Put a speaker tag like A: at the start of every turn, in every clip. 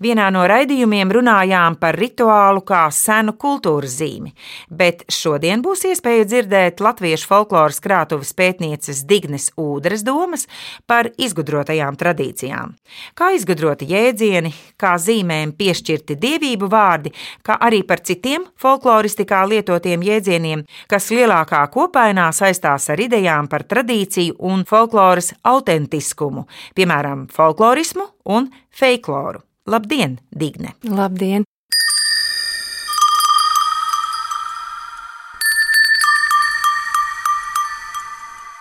A: Vienā no raidījumiem runājām par rituālu kā senu kultūras zīmi, bet šodien būs iespēja dzirdēt latviešu folkloras krātuves pētnieces Dignes Ūdres domas par izgudrotajām tradīcijām. Kā izgudroti jēdzieni, kā zīmēm piešķirti dievību vārdi, kā arī par citiem folkloristikā lietotiem jēdzieniem, kas lielākā kopainā saistās ar idejām par tradīciju un folkloras autentiskumu, piemēram, folklorismu un feikloru. Labdien, Digne!
B: Labdien!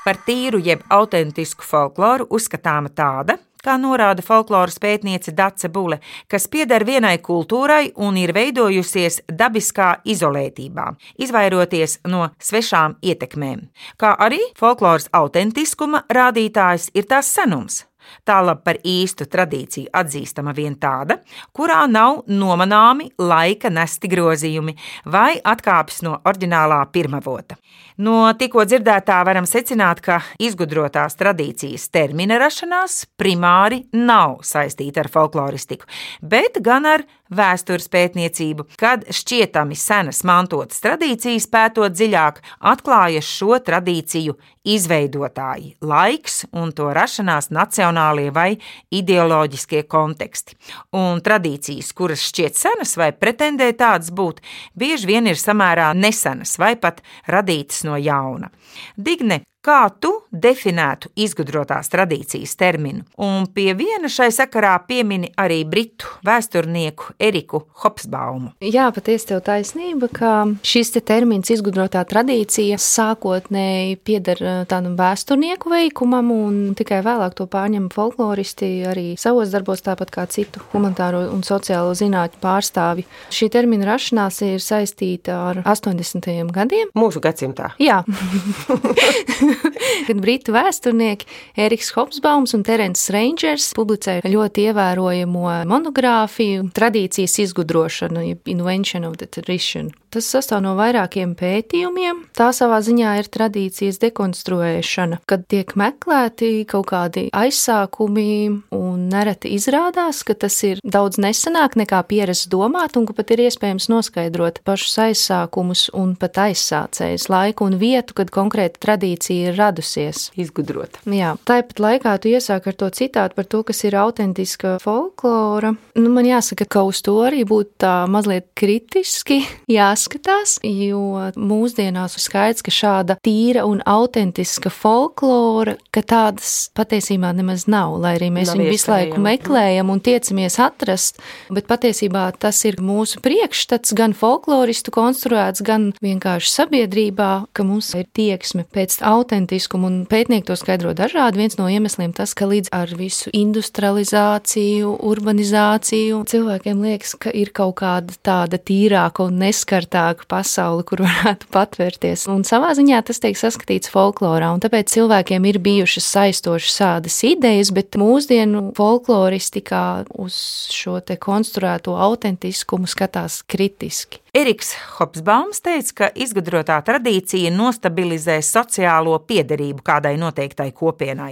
A: Par tīru jeb autentisku folkloru uzskatāma tāda, kā norāda folkloras pētniece Dace Bule, kas pieder vienai kultūrai un ir veidojusies dabiskā izolētībā, izvairoties no svešām ietekmēm. Kā arī folkloras autentiskuma rādītājs ir tās senums. Tālāk par īstu tradīciju atzīstama vien tāda, kurā nav nomanāmi laika nesti grozījumi vai atkāpes no oriģinālā pirmavota. No tikko dzirdētā varam secināt, ka izgudrotās tradīcijas termina rašanās primāri nav saistīta ar folkloristiku, bet gan ar vēstures pētniecību, kad šķietami senas mantotas tradīcijas pētot dziļāk, atklājas šo tradīciju izveidotāji, laiks un to rašanās nacionālie vai ideoloģiskie konteksti. Un tradīcijas, kuras šķiet senas vai pretendē tādas būt, bieži vien ir samērā nesenas vai pat radītas no jauna. Digne, Kā tu definētu izgudrotās tradīcijas terminu? Un pie viena šai sakarā piemini arī britu vēsturnieku Eriku Hopsbaumu.
B: Jā, patiesi tev taisnība, ka šis te termins izgudrotā tradīcija sākotnēji pieder eh, tādam vēsturnieku veikumam, un tikai vēlāk to pārņem folkloristi arī savos darbos, tāpat kā citu humanitāro un sociālo zinātņu pārstāvi. Šī termina rašanās ir saistīta ar 80. gadiem.
C: Mūsu gadsimtā.
B: Jā. kad britu vēsturnieki Eriks Hopsbaums un Terence Rangers publicēja ļoti ievērojamo monogrāfiju Tradīcijas izgudrošana, Invention of the Tradition. Tas sastāv no vairākiem pētījumiem. Tā savā ziņā ir tradīcijas dekonstruēšana, kad tiek meklēti kaut kādi aizsākumi, un nereti izrādās, ka tas ir daudz nesenāk nekā pierasts domāt, un ka pat ir iespējams noskaidrot pašus aizsākumus un pat aizsācējus laiku un vietu, kad konkrēta tradīcija ir radusies.
C: Izgudrota.
B: Jā, tāpat laikā tu iesāk ar to citātu par to, kas ir autentiska folklora. Nu, man jāsaka, ka uz to arī būtu tā mazliet kritiski jāsaka jāskatās, jo mūsdienās ir skaidrs, ka šāda tīra un autentiska folklora, ka tādas patiesībā nemaz nav, lai arī mēs nav viņu visu laiku meklējam un tiecamies atrast, bet patiesībā tas ir mūsu priekšstats gan folkloristu konstruēts, gan vienkārši sabiedrībā, ka mums ir tieksme pēc autentiskumu un pētnieki to skaidro dažādi. Viens no iemesliem tas, ka līdz ar visu industrializāciju, urbanizāciju cilvēkiem liekas, ka ir kaut kāda tāda tīrāka un neskarta atvērtāku pasauli, kur varētu patvērties. Un savā ziņā tas tiek saskatīts folklorā, un tāpēc cilvēkiem ir bijušas saistošas tādas idejas, bet mūsdienu folkloristikā uz šo te konstruēto autentiskumu skatās kritiski.
A: Eriks Hopsbaums teica, ka izgudrotā tradīcija nostabilizē sociālo piederību kādai noteiktai kopienai,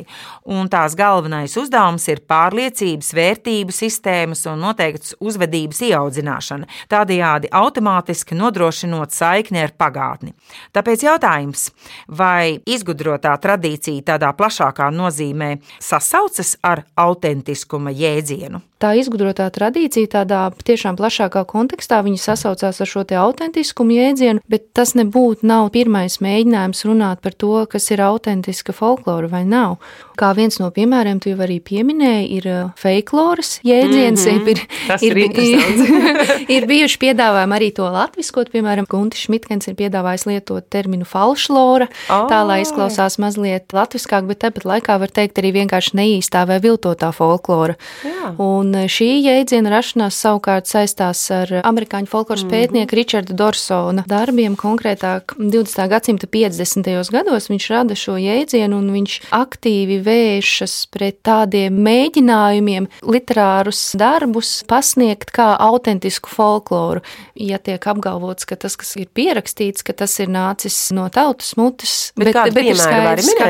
A: un tās galvenais uzdevums ir pārliecības, vērtību sistēmas un noteikts uzvedības ieaudzināšana, tādējādi automātiski nodrošinot saikni ar pagātni. Tāpēc jautājums, vai izgudrotā tradīcija tādā plašākā nozīmē sasaucas ar autentiskuma jēdzienu?
B: Tā izgudrotā tradīcija tādā tiešām plašākā kontekstā viņa sasaucās ar šo te autentiskumu jēdzienu, bet tas nebūtu nav pirmais mēģinājums runāt par to, kas ir autentiska folklora vai nav. Kā viens no piemēriem, tu jau arī pieminēji, ir uh, feikloras jēdziens. Mm -hmm.
C: ir, ir,
B: ir, ir bijuši piedāvājumi arī to latviskot, piemēram, Guntis Šmitkens ir piedāvājis lietot terminu falšlora, oh. tā lai izklausās mazliet latviskāk, bet tāpat laikā var teikt arī vienkārši neīstā vai viltotā folklora. Jā. Un Un šī jēdziena rašanās savukārt saistās ar amerikāņu folkloras mm -hmm. pētnieku Richarda Dorsona darbiem. Konkrētāk, 20. gadsimta 50. gados viņš rada šo jēdzienu un viņš aktīvi vēršas pret tādiem mēģinājumiem literārus darbus pasniegt kā autentisku folkloru. Ja tiek apgalvots, ka tas, kas ir pierakstīts, ka tas ir nācis no tautas mutes,
C: bet, bet, bet ir skaidrs, ka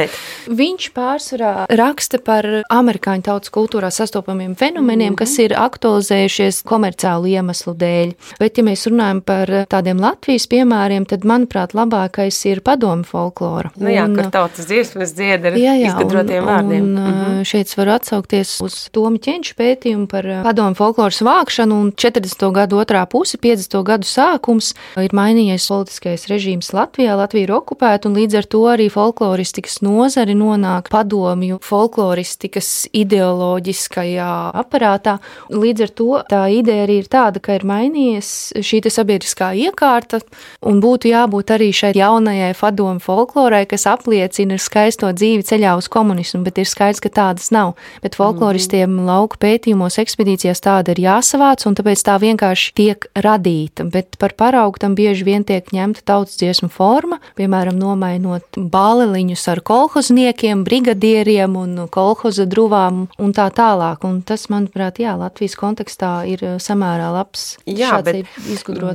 B: viņš pārsvarā raksta par amerikāņu tautas kultūrā sastopamiem fenomeniem, mm -hmm. kas ir aktualizējušies komerciālu iemeslu dēļ. Bet, ja mēs runājam par tādiem Latvijas piemēriem, tad, manuprāt, labākais ir padomu folklora.
C: Nu jā, un, kur tautas dziesmas dzied ar jā, jā, izgudrotiem vārdiem. Un, mm -hmm.
B: Šeit var atsaukties uz Tomi Ķenču pētījumu par padomu folkloras vākšanu un 40. gadu otrā puse, 50. gadu sākums ir mainījies politiskais režīms Latvijā, Latvija ir okupēta un līdz ar to arī folkloristikas nozari nonāk padomju folkloristikas ideoloģiskajā aparātā. Līdz ar to tā ideja arī ir tāda, ka ir mainījies šī sabiedriskā iekārta, un būtu jābūt arī šai jaunajai padomu folklorai, kas apliecina skaisto dzīvi ceļā uz komunismu, bet ir skaidrs, ka tādas nav. Bet folkloristiem mm lauku pētījumos, ekspedīcijās tāda ir jāsavāc, un tāpēc tā vienkārši tiek radīta. Bet par paraugu tam bieži vien tiek ņemta tautas dziesmu forma, piemēram, nomainot bāleliņus ar kolhozniekiem, brigadieriem un kolhoza druvām un tā tālāk. Un tas, manuprāt, jā, Latvijas kontekstā ir eh, samērā labs.
C: Jā, bet,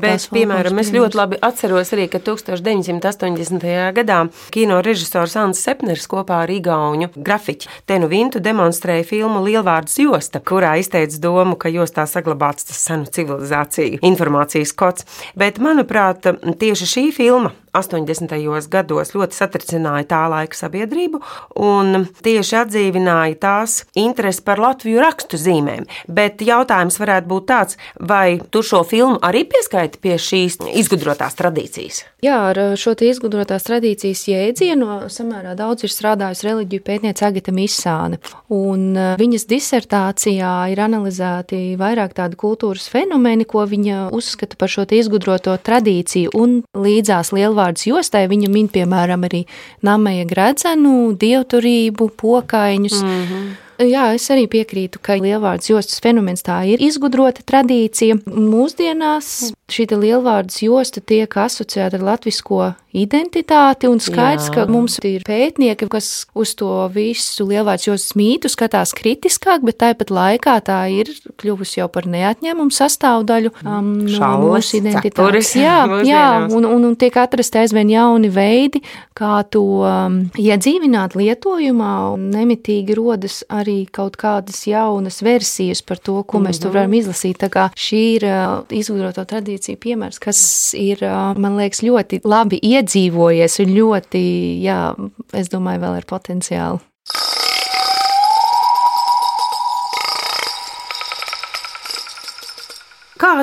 C: bet piemēram, es ļoti labi atceros arī, ka 1980. gadā kino režisors Ants Sepners kopā ar Igauņu grafiķi Tenu Vintu demonstrēja filmu Lielvārds josta, kurā izteica domu, ka jostā saglabāts tas senu civilizāciju informācijas kods. Bet, manuprāt, tieši šī filma 80. gados ļoti satricināja tā laika sabiedrību un tieši atdzīvināja tās interesi par Latviju rakstu zīmēm. Bet jautājums varētu būt tāds, vai tu šo filmu arī pieskaiti pie šīs izgudrotās tradīcijas?
B: Jā, ar šo izgudrotās tradīcijas jēdzienu samērā daudz ir strādājusi reliģiju pētniece Agita Misāne. Un e, viņas disertācijā ir analizēti vairāk tādi kultūras fenomeni, ko viņa uzskata par šo izgudroto tradīciju un līdzās lielvārdu lielvārds jostai viņa min, piemēram, arī nameja gredzenu, dievturību, pokaiņus. Mm -hmm. Jā, es arī piekrītu, ka lielvārds jostas fenomens tā ir izgudrota tradīcija. Mūsdienās šī lielvārds josta tiek asociēta ar latvisko identitāti, un skaidrs, Jā. ka mums ir pētnieki, kas uz to visu lielvārds jostas mītu skatās kritiskāk, bet tāpat laikā tā ir kļuvusi jau par neatņemumu sastāvdaļu um, no mūsu identitātes. Jā, jā un, un, un tiek atrasti aizvien jauni veidi, kā to um, iedzīvināt lietojumā, nemitīgi rodas arī kaut kādas jaunas versijas par to, ko mm -hmm. mēs tur varam izlasīt. Tā kā šī ir uh, izgudroto tradīciju piemērs, kas ir, man liekas, ļoti labi iedzīvojies un ļoti, jā, es domāju, vēl ir potenciāli.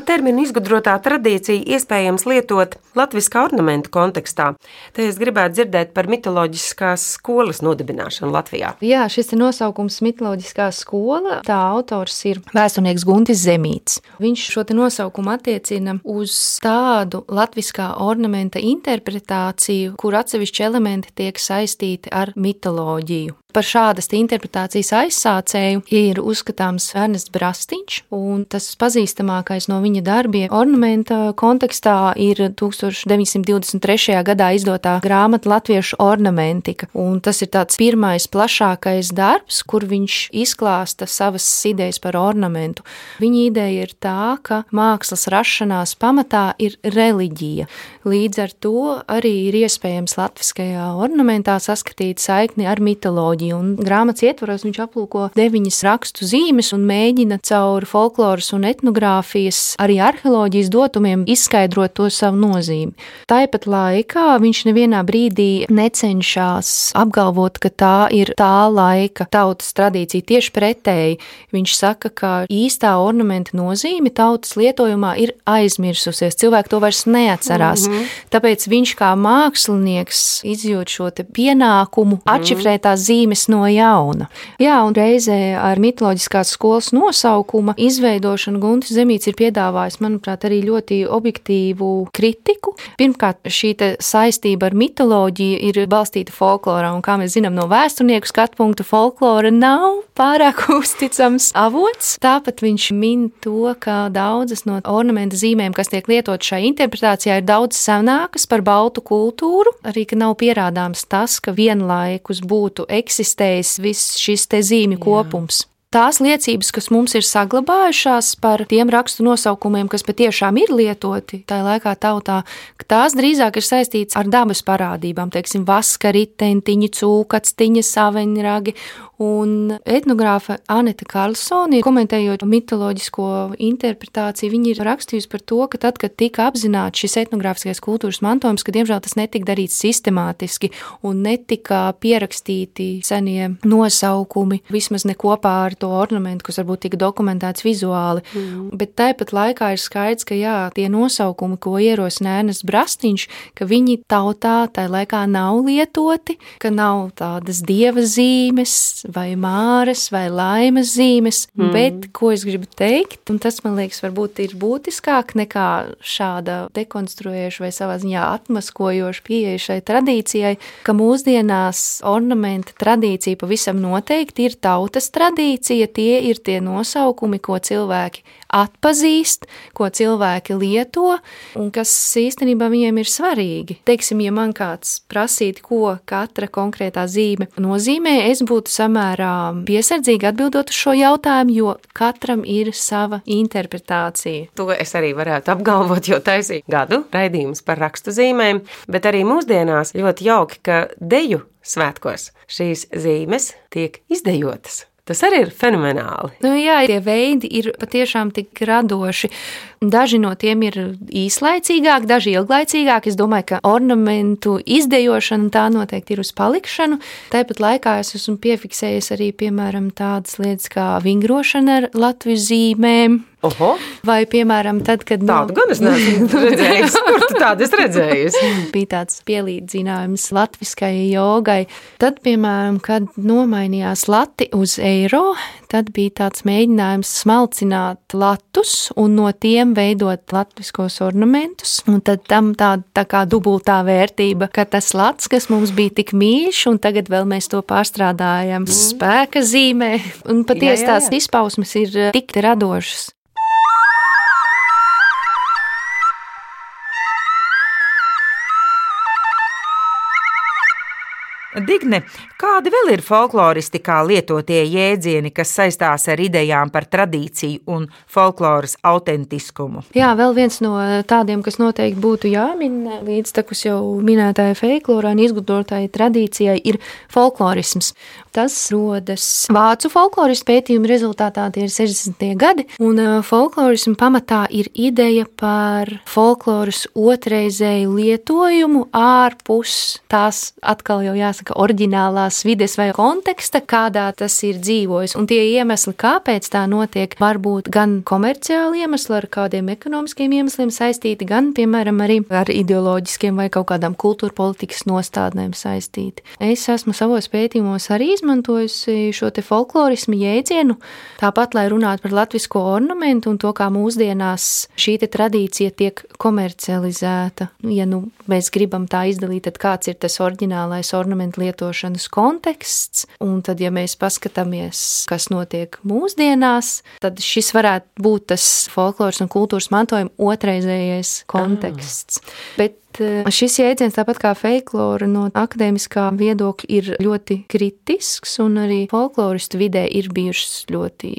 C: Terminu izgudrotā tradīcija iespējams lietot latviskā ornamenta kontekstā? Te es gribētu dzirdēt par mitoloģiskās skolas nodibināšanu Latvijā.
B: Jā, šis ir nosaukums mitoloģiskā skola. Tā autors ir vēsturnieks Guntis Zemīts. Viņš šo nosaukumu attiecina uz tādu latviskā ornamenta interpretāciju, kur atsevišķi elementi tiek saistīti ar mitoloģiju. Par šādas interpretācijas aizsācēju ir uzskatāms Ernests Brastiņš, un tas pazīstamākais no viņa darbiem ornamenta kontekstā ir 1923. gadā izdotā grāmata Latviešu ornamentika, un tas ir tāds pirmais plašākais darbs, kur viņš izklāsta savas idejas par ornamentu. Viņa ideja ir tā, ka mākslas rašanās pamatā ir reliģija. Līdz ar to arī ir iespējams latviskajā ornamentā saskatīt saikni ar mitoloģiju mitoloģiju. Un grāmatas ietvaros viņš aplūko deviņas rakstu zīmes un mēģina caur folkloras un etnogrāfijas, arī arheoloģijas dotumiem izskaidrot to savu nozīmi. Tāpat laikā viņš nevienā brīdī necenšas apgalvot, ka tā ir tā laika tautas tradīcija. Tieši pretēji viņš saka, ka īstā ornamenta nozīme tautas lietojumā ir aizmirsusies. Cilvēki to vairs neatcerās. Mm -hmm. Tāpēc viņš kā mākslinieks izjūt šo pienākumu, mm -hmm. atšifrēt tās zīmes zīmes no jauna. Jā, un reizē ar mitoloģiskās skolas nosaukuma izveidošanu Guntis Zemīts ir piedāvājis, manuprāt, arī ļoti objektīvu kritiku. Pirmkārt, šī saistība ar mitoloģiju ir balstīta folklorā, un kā mēs zinām no vēsturnieku skatu punktu, folklora nav pārāk uzticams avots. Tāpat viņš min to, ka daudzas no ornamentu zīmēm, kas tiek lietotas šajā interpretācijā, ir daudz senākas par baltu kultūru, arī ka nav pierādāms tas, ka vienlaikus būtu eksistējis viss šis te zīmju kopums. Tās liecības, kas mums ir saglabājušās par tiem rakstu nosaukumiem, kas patiešām ir lietoti tajā laikā tautā, tās drīzāk ir saistītas ar dabas parādībām, teiksim, vaska ritentiņi, cūkactiņa, saveņragi Un etnogrāfa Anita Karlsone, komentējot mitoloģisko interpretāciju, viņa ir rakstījusi par to, ka tad, kad tika apzināts šis etnogrāfiskais kultūras mantojums, ka diemžēl tas netika darīts sistemātiski un netika pierakstīti senie nosaukumi, vismaz ne kopā ar to ornamentu, kas varbūt tika dokumentēts vizuāli. Mm. Bet tāpat laikā ir skaidrs, ka jā, tie nosaukumi, ko ierosina Ernsts Brastīņš, ka viņi tautā tajā laikā nav lietoti, ka nav tādas dieva zīmes vai māras vai laimes zīmes, mm. bet ko es gribu teikt, un tas man liekas, varbūt ir būtiskāk nekā šāda dekonstruējoša vai savā ziņā atmaskojoša pieeja šai tradīcijai, ka mūsdienās ornamenta tradīcija pavisam noteikti ir tautas tradīcija, tie ir tie nosaukumi, ko cilvēki atpazīst, ko cilvēki lieto un kas īstenībā viņiem ir svarīgi. Teiksim, ja man kāds prasītu, ko katra konkrētā zīme nozīmē, es būtu samērā piesardzīgi atbildot uz šo jautājumu, jo katram ir sava interpretācija.
C: To es arī varētu apgalvot, jo taisīju gadu raidījumus par rakstu zīmēm, bet arī mūsdienās ļoti jauki, ka deju svētkos šīs zīmes tiek izdejotas. Tas arī ir fenomenāli.
B: Nu, jā, tie veidi ir patiešām tik radoši. Daži no tiem ir īslaicīgāki, daži ilglaicīgāki. Es domāju, ka ornamentu izdejošana tā noteikti ir uz palikšanu. Tāpat laikā es esmu piefiksējis arī, piemēram, tādas lietas kā vingrošana ar Latvijas zīmēm,
C: Oho.
B: Vai, piemēram, tad, kad.
C: Tādu no... gan es neesmu redzējis. Kur tu tādu esi redzējis?
B: Bija tāds pielīdzinājums latviskajai jogai. Tad, piemēram, kad nomainījās lati uz eiro, tad bija tāds mēģinājums smalcināt latus un no tiem veidot latviskos ornamentus. Un tad tam tāda tā kā dubultā vērtība, ka tas lats, kas mums bija tik mīļš, un tagad vēl mēs to pārstrādājam mm. spēka zīmē. Un patiesi tās izpausmes ir tik radošas.
A: Digne, kādi vēl ir folkloristikā lietotie jēdzieni, kas saistās ar idejām par tradīciju un folkloras autentiskumu?
B: Jā, vēl viens no tādiem, kas noteikti būtu jāmin līdz takus jau minētajai folklorā un izgudrotāji tradīcijai, ir folklorisms. Tas rodas vācu folkloras pētījuma rezultātā, tie ir 60. gadi, un folklorismu pamatā ir ideja par folkloras otrreizēju lietojumu ārpus tās atkal jau jāsaka oriģinālās vides vai konteksta, kādā tas ir dzīvojis. Un tie iemesli, kāpēc tā notiek, var būt gan komerciāli iemesli ar kādiem ekonomiskiem iemesliem saistīti, gan, piemēram, arī ar ideoloģiskiem vai kaut kādām kultūra politikas nostādnēm saistīti. Es esmu savos pētījumos arī izmantojusi šo te folklorismu jēdzienu, tāpat, lai runātu par latvisko ornamentu un to, kā mūsdienās šī tradīcija tiek komercializēta. Ja nu, mēs gribam tā izdalīt, tad kāds ir tas oriģinālais ornamentu lietošanas konteksts, un tad, ja mēs paskatāmies, kas notiek mūsdienās, tad šis varētu būt tas folkloras un kultūras mantojuma otrreizējais konteksts. Ah. Bet Eh, šis jēdziens, tāpat kā folklora no akadēmiskā viedokļa, ir ļoti kritisks, un arī folkloristu vidē ir bijušas ļoti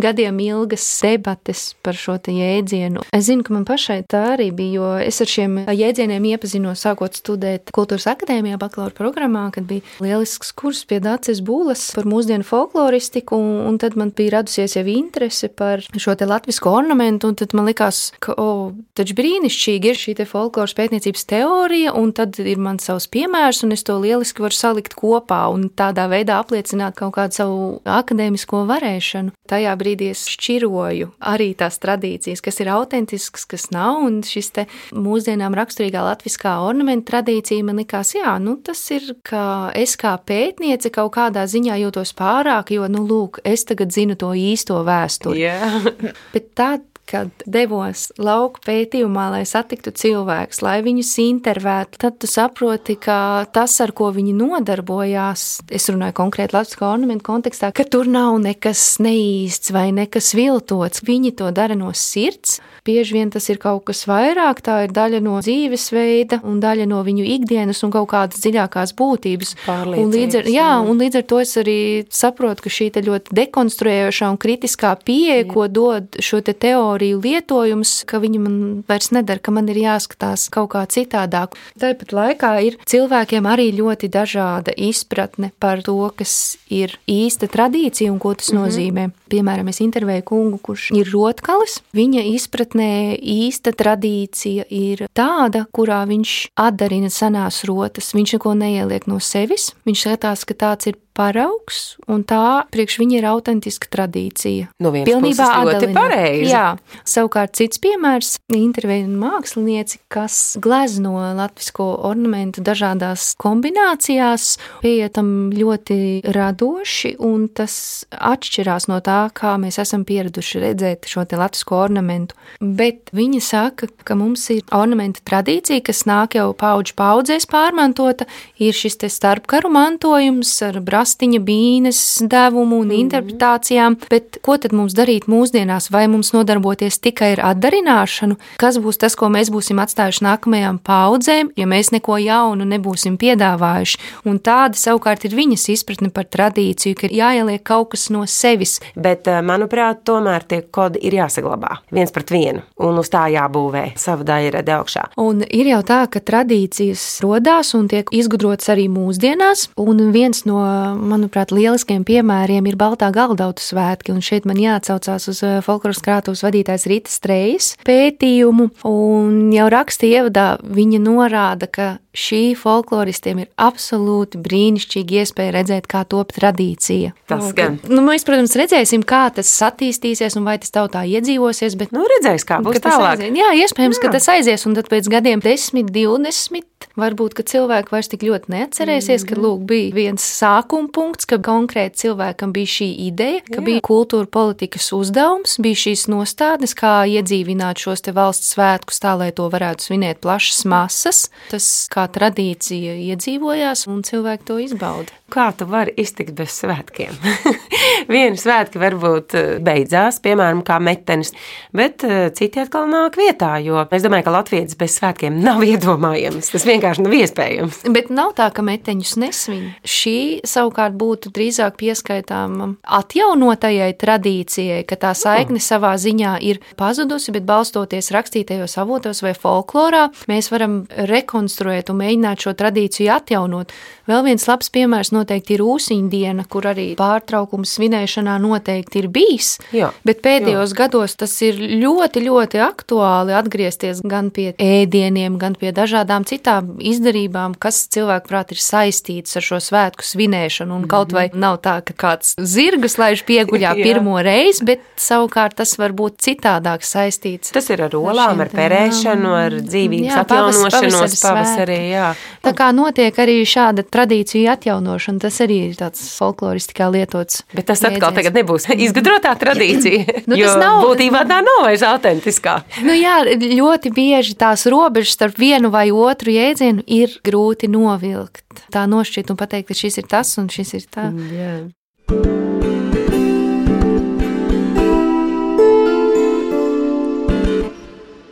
B: gadiem ilgas debates par šo jēdzienu. Es zinu, ka man pašai tā arī bija, jo es ar šiem jēdzieniem iepazinos sākot studēt kultūras akadēmijā, bakalaura programmā, kad bija lielisks kurs pie Dācis Būlas par mūsdienu folkloristiku, un, un tad man bija radusies jau interese par šo te latvisko ornamentu, un tad man likās, ka, o, oh, taču brīnišķīgi ir šī te folkloras pētniecības teorija, un tad ir man savs piemērs, un es to lieliski varu salikt kopā un tādā veidā apliecināt kaut kādu savu akadēmisko varēšanu. Tajā brīdī es šķiroju arī tās tradīcijas, kas ir autentisks, kas nav, un šis te mūsdienām raksturīgā latviskā ornamenta tradīcija man likās, jā, nu tas ir, ka es kā pētniece kaut kādā ziņā jūtos pārāk, jo, nu, lūk, es tagad zinu to īsto vēsturi.
C: Yeah.
B: Bet tā kad devos lauku pētījumā, lai satiktu cilvēkus, lai viņus intervētu, tad tu saproti, ka tas, ar ko viņi nodarbojās, es runāju konkrēti Latvijas ornamentu kontekstā, ka tur nav nekas neīsts vai nekas viltots. Viņi to dara no sirds. Bieži vien tas ir kaut kas vairāk, tā ir daļa no dzīvesveida un daļa no viņu ikdienas un kaut kādas dziļākās būtības. Un līdz, ar, jā, un līdz ar to es arī saprotu, ka šī ļoti dekonstruējošā un kritiskā pieeja, ko dod šo te teoriju, kaloriju lietojums, ka viņi man vairs nedara, ka man ir jāskatās kaut kā citādāk. Tāpat laikā ir cilvēkiem arī ļoti dažāda izpratne par to, kas ir īsta tradīcija un ko tas mm -hmm. nozīmē. Piemēram, es intervēju kungu, kurš ir rotkalis. Viņa izpratnē īsta tradīcija ir tāda, kurā viņš atdarina senās rotas. Viņš neko neieliek no sevis. Viņš skatās, ka tāds ir paraugs, un tā priekš viņa ir autentiska tradīcija.
C: No vienas Pilnībā puses ļoti pareizi.
B: Jā, savukārt cits piemērs - intervija mākslinieci, kas glezno latvisko ornamentu dažādās kombinācijās, pieietam ļoti radoši, un tas atšķirās no tā, kā mēs esam pieraduši redzēt šo latvisko ornamentu. Bet viņi saka, ka mums ir ornamenta tradīcija, kas nāk jau paudžu paudzēs pārmantota, ir šis starpkaru mantojums ar brāl krastiņa, bīnes devumu un mm interpretācijām, bet ko tad mums darīt mūsdienās? Vai mums nodarboties tikai ar atdarināšanu? Kas būs tas, ko mēs būsim atstājuši nākamajām paudzēm, ja mēs neko jaunu nebūsim piedāvājuši? Un tāda savukārt ir viņas izpratne par tradīciju, ka ir jāieliek kaut kas no sevis.
C: Bet, eh, manuprāt, tomēr tie kodi ir jāsaglabā. Viens pret vienu, un uz tā jābūvē sava daļa augšā.
B: Un ir jau tā, ka tradīcijas rodās un tiek izgudrotas arī mūsdienās, un viens no manuprāt, lieliskiem piemēriem ir Baltā galdautu svētki, un šeit man jāatsaucās uz eh, folkloras krātuves vadītājs Rītas Strejas pētījumu, un jau raksta ievadā viņa norāda, ka šī folkloristiem ir absolūti brīnišķīga iespēja redzēt, kā top tradīcija.
C: Tas gan.
B: Nu, mēs, protams, redzēsim, kā tas attīstīsies un vai tas tautā iedzīvosies, bet
C: nu, redzēs, kā būs tālāk.
B: Aizies. Jā, iespējams, Jā. ka tas aizies, un tad pēc gadiem 10, 20 Varbūt, ka cilvēki vairs tik ļoti neatcerēsies, mm -hmm. ka lūk, bija viens sākuma punkts, ka konkrēti cilvēkam bija šī ideja, ka Jā. bija kultūra politikas uzdevums, bija šīs nostādnes, kā iedzīvināt šos te valsts svētkus tā, lai to varētu svinēt plašas masas. Tas kā tradīcija iedzīvojās un cilvēki to izbauda.
C: Kā tu vari iztikt bez svētkiem? Viena svētki varbūt eh, beidzās, piemēram, kā metenis, bet eh, citi atkal nāk vietā, jo es domāju, ka Latvijas bez svētkiem nav iedomājams. Tas vienkārši nav iespējams.
B: Bet nav tā, ka meteņus nesvin. Šī savukārt būtu drīzāk pieskaitāma atjaunotajai tradīcijai, ka tā saikne savā ziņā ir pazudusi, bet balstoties rakstītajos avotos vai folklorā, mēs varam rekonstruēt un mēģināt šo tradīciju atjaunot. Vēl viens labs piemērs noteikti ir Ūsiņdiena, kur arī pārtraukums svinēšanā noteikti ir bijis. Jā, bet pēdējos jā. gados tas ir ļoti, ļoti aktuāli atgriezties gan pie ēdieniem, gan pie dažādām citām izdarībām, kas cilvēkuprāt ir saistītas ar šo svētku svinēšanu. Un kaut vai mhm. nav tā, ka kāds zirgus laiž pieguļā pirmo reizi, bet savukārt tas var būt citādāk saistīts.
C: Tas ir ar olām, ar perēšanu, ar dzīvības jā, atjaunošanos pavasarī. Jā.
B: Tā kā notiek arī šāda tradīciju atjaunošana, tas arī ir tāds folkloristikā lietots.
C: Bet tas atkal tagad nebūs izgudrotā tradīcija, nu, jo nav, būtībā tā nav vairs autentiskā.
B: Nu jā, ļoti bieži tās robežas starp vienu vai otru jēdzienu ir grūti novilkt. Tā nošķirt un pateikt, ka šis ir tas un šis ir tā.
C: Yeah.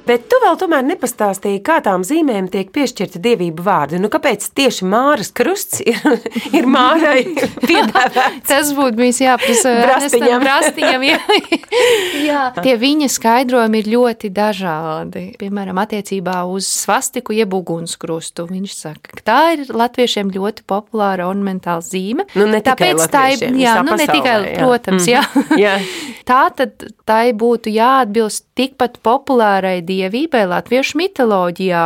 C: Bet tu vēl tomēr nepastāstīji, kā tām zīmēm tiek piešķirta dievību vārdi. Nu, kāpēc tieši Māras krusts ir, ir Mārai piedāvāts?
B: Tas būtu bijis jāprasa
C: Brastiņam.
B: Brastiņam jā. jā. Tie viņa skaidrojumi ir ļoti dažādi. Piemēram, attiecībā uz svastiku jeb ugunskrustu. Viņš saka, ka tā ir latviešiem ļoti populāra ornamentāla zīme.
C: Nu, ne
B: Tāpēc tā ir, jā, nu, ne tikai, jā. protams, mm. jā. jā. Tā tad tai būtu jāatbilst tikpat populārai dievībai latviešu mitoloģijā,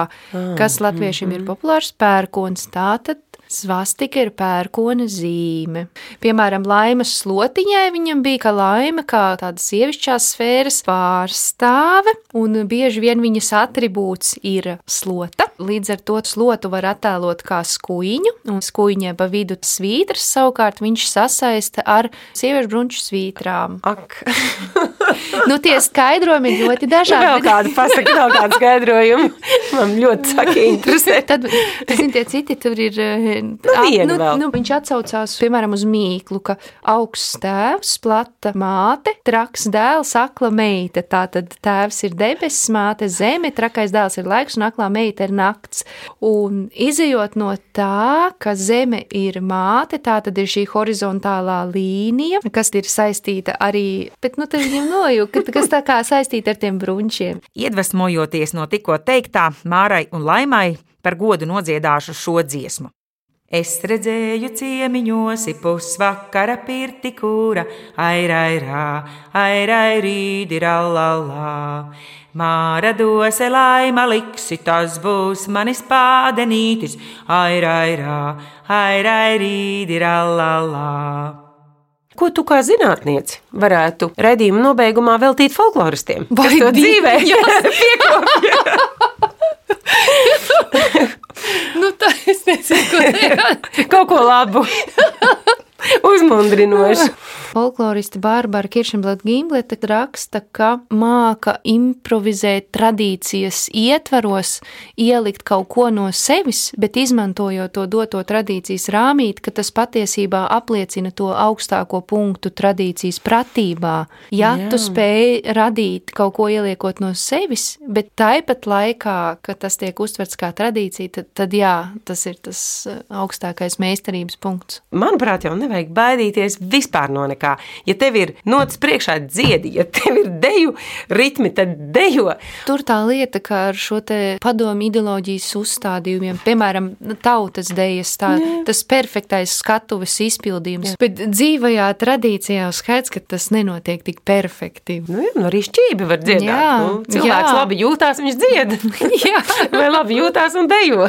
B: kas latviešiem ir populārs pērkons. Tātad Svastika ir pērkona zīme. Piemēram, laimas slotiņai viņam bija kā laime, kā tāda sievišķās sfēras pārstāve, un bieži vien viņas atribūts ir slota. Līdz ar to slotu var attēlot kā skuiņu, un skuiņai pa vidu svītras savukārt viņš sasaista ar sieviešu brunču svītrām.
C: Ak,
B: Nu, tie skaidrojumi ir ļoti dažādi.
C: kādu pasaka, vēl kādu skaidrojumu. Man ļoti saka interesē.
B: Tad, zini, tie citi tur ir.
C: Vienu
B: nu,
C: vēl.
B: nu, viņš atsaucās, piemēram, uz mīklu, ka augsts tēvs, plata māte, traks dēls, akla meita. Tātad tēvs ir debesis, māte zeme, trakais dēls ir laiks un aklā meita ir nakts. Un izējot no tā, ka zeme ir māte, tā tad ir šī horizontālā līnija, kas ir saistīta arī, bet nu tad viņam nojūta, kas tā kā saistīta ar tiem brunčiem.
A: Iedvesmojoties no tikko teiktā, Mārai un Laimai par godu nodziedāšu šo dziesmu. Es redzēju ciemiņos, pusvakara pirti kūra, airairā, airairīdi rallallā. Māra dose laima liksi, tas būs manis pādenītis, airairā, airairīdi rallallā.
C: Ko tu kā zinātniece varētu redzējuma nobeigumā veltīt folkloristiem?
B: Vai
C: to dzīvē piekopja?
B: Nu, tā es nezinu, ko teikt.
C: Kaut ko labu, uzmundrinošu.
B: Folkloriste Bārbara Kiršenblata Gimbleta raksta, ka māka improvizēt tradīcijas ietvaros, ielikt kaut ko no sevis, bet izmantojot to doto tradīcijas rāmīt, ka tas patiesībā apliecina to augstāko punktu tradīcijas pratībā. Ja
C: Jā.
B: tu spēj radīt kaut ko ieliekot no sevis, bet tāpat laikā, ka tas tiek uztverts kā tradīcija, tad, tad jā, tas ir tas eh, augstākais meistarības punkts.
C: Manuprāt, jau nevajag baidīties vispār no nekā. Ja tev ir notis priekšā dziedi, ja tev ir deju ritmi, tad dejo.
B: Tur tā lieta, ka ar šo padomu ideoloģijas uzstādījumiem, piemēram, tautas dejas, tā, tas perfektais skatuves izpildījums, bet dzīvajā tradīcijā jau skaidrs, ka tas nenotiek tik perfekti.
C: Nu, jā, nu arī šķīvi var dziedāt.
B: Jā,
C: nu, cilvēks
B: jā.
C: labi jūtās, viņš dzied.
B: Jā.
C: Vai labi jūtās un dejo.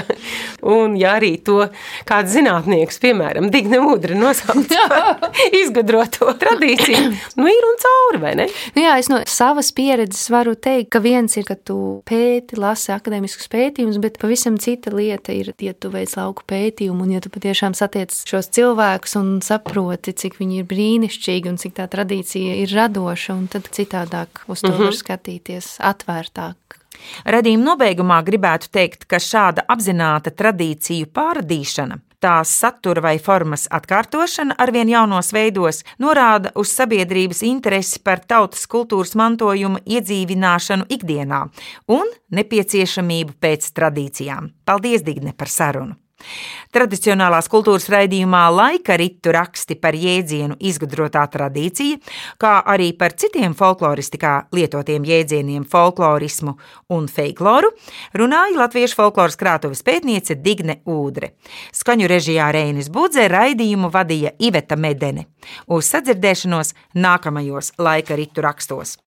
C: Un ja arī to kāds zinātnieks, piemēram, Digne Udri nosauc par izgudroto tradīciju, nu ir un cauri, vai ne?
B: Nu jā, es no savas pieredzes varu teikt, ka viens ir, ka tu pēti, lasi akadēmiskus pētījumus, bet pavisam cita lieta ir, ja tu veic lauku pētījumu un ja tu patiešām satiec šos cilvēkus un saproti, cik viņi ir brīnišķīgi un cik tā tradīcija ir radoša, un tad citādāk uz to uh -huh. var skatīties atvērtāk.
A: Radījuma nobeigumā gribētu teikt, ka šāda apzināta tradīciju pārradīšana, tās satura vai formas atkārtošana arvien jaunos veidos norāda uz sabiedrības interesi par tautas kultūras mantojuma iedzīvināšanu ikdienā un nepieciešamību pēc tradīcijām. Paldies, Digne, par sarunu! Tradicionālās kultūras raidījumā laika ritu raksti par jēdzienu izgudrotā tradīcija, kā arī par citiem folkloristikā lietotiem jēdzieniem folklorismu un feikloru, runāja Latviešu folkloras krātuves pētniece Digne Ūdre. Skaņu režijā Reinis Budze raidījumu vadīja Iveta Medene. Uz sadzirdēšanos nākamajos laika ritu rakstos.